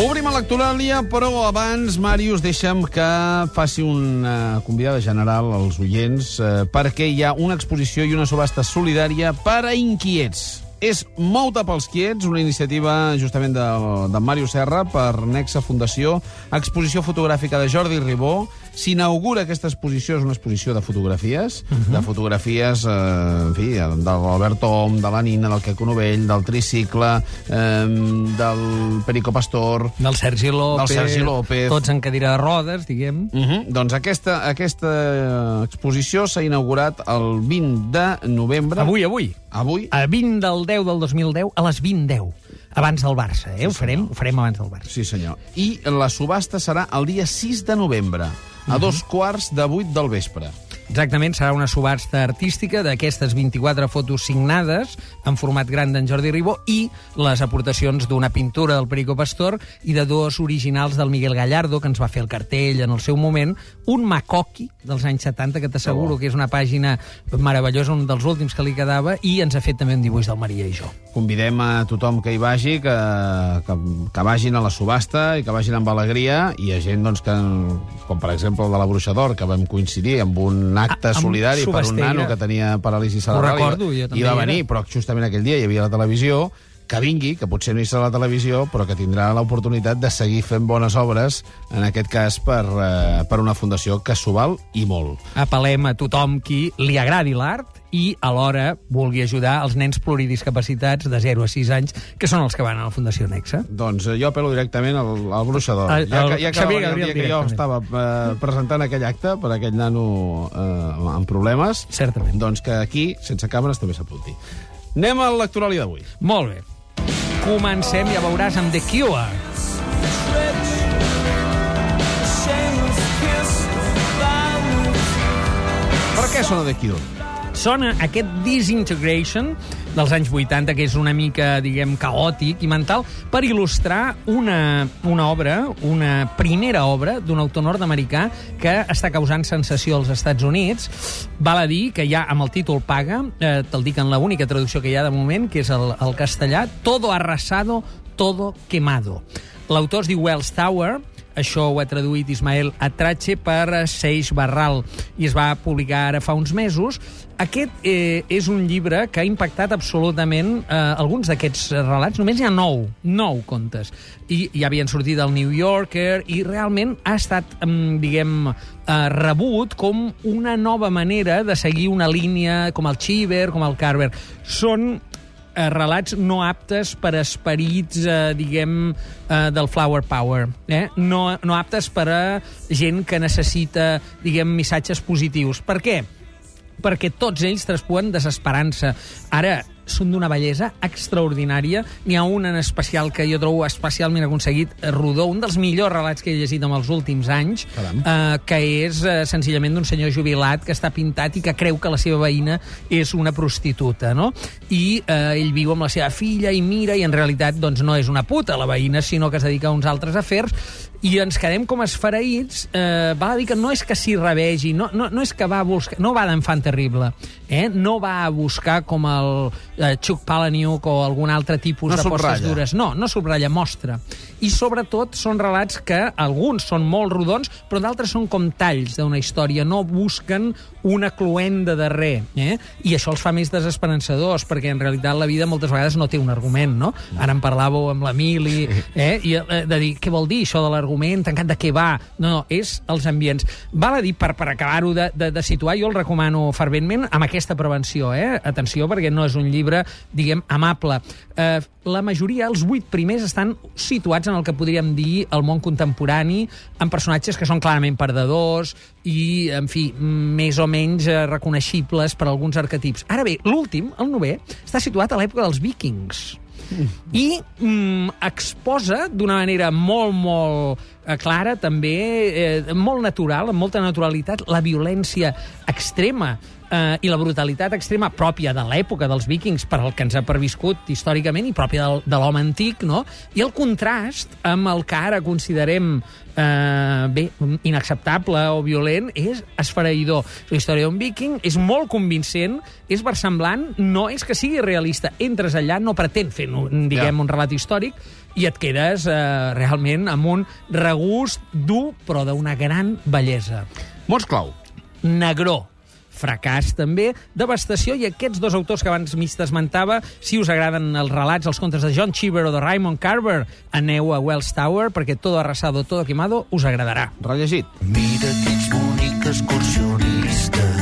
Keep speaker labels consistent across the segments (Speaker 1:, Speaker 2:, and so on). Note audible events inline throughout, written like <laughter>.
Speaker 1: Obrim a l'actuàlia, però abans, Màrius, deixa'm que faci una convidada general als oients eh, perquè hi ha una exposició i una subhasta solidària per a inquiets. És Mouta pels quiets, una iniciativa justament de, de Màrius Serra per Nexa Fundació, exposició fotogràfica de Jordi Ribó. S'inaugura aquesta exposició, és una exposició de fotografies, uh -huh. de fotografies, eh, en fi, de l'Albert Om, de la Nina, del Queco Novell, del Tricicle, eh, del Perico Pastor...
Speaker 2: Del Sergi López.
Speaker 1: Del Sergi López.
Speaker 2: Tots en cadira de rodes, diguem.
Speaker 1: Uh -huh. Doncs aquesta, aquesta exposició s'ha inaugurat el 20 de novembre.
Speaker 2: Avui, avui.
Speaker 1: Avui.
Speaker 2: A 20 del 10 del 2010, a les 20.10. Abans del Barça, eh? Sí, ho farem, ho farem abans del Barça.
Speaker 1: Sí, senyor. I la subhasta serà el dia 6 de novembre, a dos quarts de vuit del vespre.
Speaker 2: Exactament, serà una subhasta artística d'aquestes 24 fotos signades en format gran d'en Jordi Ribó i les aportacions d'una pintura del Perico Pastor i de dos originals del Miguel Gallardo, que ens va fer el cartell en el seu moment, un macoqui dels anys 70, que t'asseguro que és una pàgina meravellosa, un dels últims que li quedava, i ens ha fet també un dibuix del Maria i jo.
Speaker 1: Convidem a tothom que hi vagi, que, que, que vagin a la subhasta i que vagin amb alegria, i ha gent doncs, que, com per exemple el de la Bruixa d'Or, que vam coincidir amb un acte
Speaker 2: Ah, amb
Speaker 1: solidari per un nano que tenia paràlisi cerebral.
Speaker 2: recordo,
Speaker 1: i,
Speaker 2: jo també
Speaker 1: I va venir, però justament aquell dia hi havia la televisió, que vingui, que potser no hi serà a la televisió, però que tindrà l'oportunitat de seguir fent bones obres, en aquest cas per, eh, per una fundació que s'ho val i molt.
Speaker 2: Apel·lem a tothom qui li agradi l'art i alhora vulgui ajudar els nens pluridiscapacitats de 0 a 6 anys, que són els que van a la Fundació Nexa.
Speaker 1: Doncs eh, jo apel·lo directament al, al bruixador.
Speaker 2: Al-
Speaker 1: ja
Speaker 2: al
Speaker 1: que, ja que
Speaker 2: Xavier
Speaker 1: el
Speaker 2: Gabriel
Speaker 1: dia que jo estava eh, presentant aquell acte per aquell nano eh, amb problemes,
Speaker 2: Certament.
Speaker 1: doncs que aquí, sense càmeres, també s'apunti. Anem a l'actuàlia d'avui.
Speaker 2: Molt bé. Comencem, ja veuràs, amb The Cure.
Speaker 1: Per què sona de Cure?
Speaker 2: Sona aquest Disintegration dels anys 80, que és una mica, diguem, caòtic i mental, per il·lustrar una, una obra, una primera obra d'un autor nord-americà que està causant sensació als Estats Units. Val a dir que ja amb el títol paga, eh, te'l dic en l'única traducció que hi ha de moment, que és el, el castellà, Todo arrasado, todo quemado. L'autor es diu Wells Tower, això ho ha traduït Ismael Atrache per Seix Barral i es va publicar ara fa uns mesos. Aquest eh, és un llibre que ha impactat absolutament eh, alguns d'aquests relats. Només hi ha nou, nou contes. I ja havien sortit del New Yorker i realment ha estat, mm, diguem, eh, rebut com una nova manera de seguir una línia com el Chiver, com el Carver. Són eh, relats no aptes per esperits, eh, diguem, eh, del flower power. Eh? No, no aptes per a gent que necessita, diguem, missatges positius. Per què? perquè tots ells traspuen desesperança. Ara, són d'una bellesa extraordinària. N'hi ha un en especial que jo trobo especialment aconseguit, eh, Rodó, un dels millors relats que he llegit en els últims anys,
Speaker 1: Caram.
Speaker 2: eh, que és eh, senzillament d'un senyor jubilat que està pintat i que creu que la seva veïna és una prostituta, no? I eh, ell viu amb la seva filla i mira, i en realitat doncs, no és una puta la veïna, sinó que es dedica a uns altres afers, i ens quedem com esfereïts. Eh, val a dir que no és que s'hi revegi, no, no, no és que va buscar... No va d'enfant terrible, eh? no va a buscar com el eh, Chuck Palahniuk o algun altre tipus
Speaker 1: No
Speaker 2: de postes
Speaker 1: subratlla.
Speaker 2: dures. No, no subratlla, mostra. I sobretot són relats que alguns són molt rodons, però d'altres són com talls d'una història. No busquen una cluenda de res. Eh? I això els fa més desesperançadors, perquè en realitat la vida moltes vegades no té un argument, no? Ara en parlàveu amb l'Emili, eh? I, eh, de dir, què vol dir això de l'argument, tancat de què va? No, no, és els ambients. Val a dir, per, per acabar-ho de, de, de situar, jo el recomano ferventment amb aquesta prevenció, eh? Atenció, perquè no és un llibre, diguem, amable. Eh, la majoria, els vuit primers, estan situats en el que podríem dir el món contemporani, amb personatges que són clarament perdedors i, en fi, més o menys eh, reconeixibles per alguns arquetips. Ara bé, l'últim, el novè, està situat a l'època dels vikings i mm, exposa d'una manera molt, molt eh, clara, també eh, molt natural, amb molta naturalitat, la violència extrema eh, i la brutalitat extrema pròpia de l'època dels vikings, per al que ens ha perviscut històricament, i pròpia del, de l'home antic, no? i el contrast amb el que ara considerem eh, bé, inacceptable o violent és esfereïdor. La història d'un viking és molt convincent, és versemblant, no és que sigui realista. Entres allà, no pretén fer, diguem,
Speaker 1: Ja.
Speaker 2: un relat històric, i et quedes eh, realment amb un regust dur, però d'una gran bellesa.
Speaker 1: Mots clau.
Speaker 2: Negró, fracàs també, devastació, i aquests dos autors que abans mig t'esmentava, si us agraden els relats, els contes de John Cheever o de Raymond Carver, aneu a Wells Tower, perquè Todo arrasado, todo quemado us agradarà.
Speaker 1: Rellegit.
Speaker 3: Mira que ets bonic excursionista.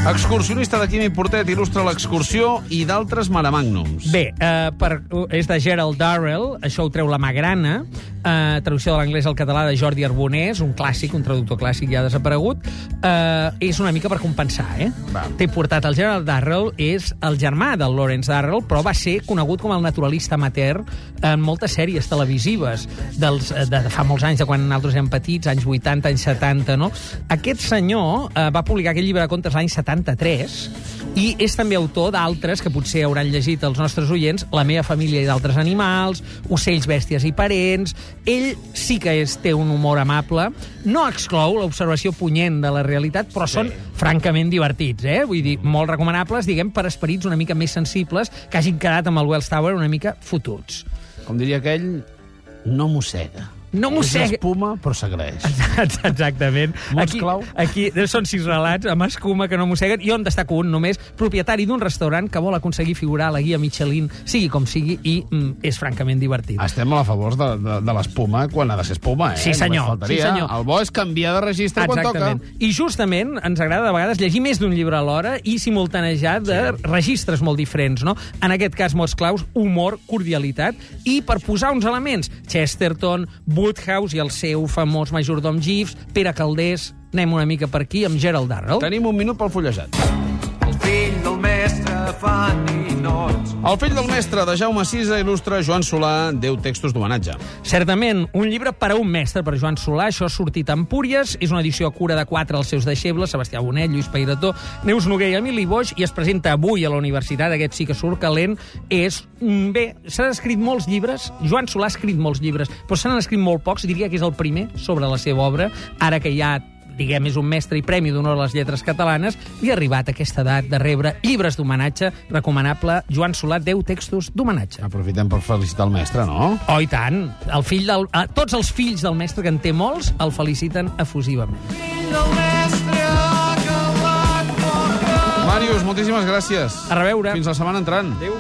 Speaker 1: Excursionista de Quimi Portet il·lustra l'excursió i d'altres maramagnums.
Speaker 2: Bé, eh, per, és de Gerald Darrell, això ho treu la Magrana, eh, traducció de l'anglès al català de Jordi Arbonés, un clàssic, un traductor clàssic ja desaparegut. Eh, és una mica per compensar, eh?
Speaker 1: Va.
Speaker 2: Té portat el Gerald Darrell, és el germà del Lawrence Darrell, però va ser conegut com el naturalista amateur en moltes sèries televisives dels, de, de fa molts anys, de quan nosaltres érem petits, anys 80, anys 70, no? Aquest senyor eh, va publicar aquell llibre de contes l'any 73 i és també autor d'altres que potser hauran llegit els nostres oients, La meva família i d'altres animals, Ocells, bèsties i parents... Ell sí que és, té un humor amable, no exclou l'observació punyent de la realitat, però són francament divertits, eh? Vull dir, molt recomanables, diguem, per esperits una mica més sensibles que hagin quedat amb el Wells Tower una mica fotuts.
Speaker 1: Com diria aquell, no mossega.
Speaker 2: No mossega.
Speaker 1: És espuma, però s'agraeix. <laughs>
Speaker 2: Exactament.
Speaker 1: Mots
Speaker 2: aquí,
Speaker 1: clau.
Speaker 2: Aquí són sis relats amb escuma que no mosseguen i on destaco un només, propietari d'un restaurant que vol aconseguir figurar a la guia Michelin, sigui com sigui, i mm, és francament divertit.
Speaker 1: Estem a favor de, de, de l'espuma quan ha de ser espuma, eh?
Speaker 2: Sí, senyor, sí, senyor.
Speaker 1: El bo és canviar de registre quan
Speaker 2: Exactament.
Speaker 1: toca.
Speaker 2: I justament ens agrada de vegades llegir més d'un llibre alhora i simultanejar de registres molt diferents, no? En aquest cas, mots claus, humor, cordialitat, i per posar uns elements, Chesterton, Woodhouse i el seu famós majordom Jeeves, Pere Caldés, anem una mica per aquí amb Gerald Darrell.
Speaker 1: Tenim un minut pel fullejat.
Speaker 3: El fill del mestre fa ninots.
Speaker 1: El fill del mestre de Jaume Sisa il·lustra Joan Solà, 10 textos d'homenatge.
Speaker 2: Certament, un llibre per a un mestre, per Joan Solà. Això ha sortit a Empúries, és una edició a cura de quatre als seus deixebles, Sebastià Bonet, Lluís Pairató, Neus Noguer i Emili Boix, i es presenta avui a la universitat, aquest sí que surt calent. És, bé, s'han escrit molts llibres, Joan Solà ha escrit molts llibres, però se n'han escrit molt pocs, diria que és el primer sobre la seva obra, ara que ja diguem, és un mestre i premi d'honor a les lletres catalanes, li ha arribat aquesta edat de rebre llibres d'homenatge recomanable Joan Solà, 10 textos d'homenatge.
Speaker 1: Aprofitem per felicitar el mestre, no?
Speaker 2: Oh, i tant. El fill del, tots els fills del mestre, que en té molts, el feliciten efusivament.
Speaker 1: Màrius, moltíssimes gràcies.
Speaker 2: A reveure.
Speaker 1: Fins la setmana entrant.
Speaker 2: Adéu.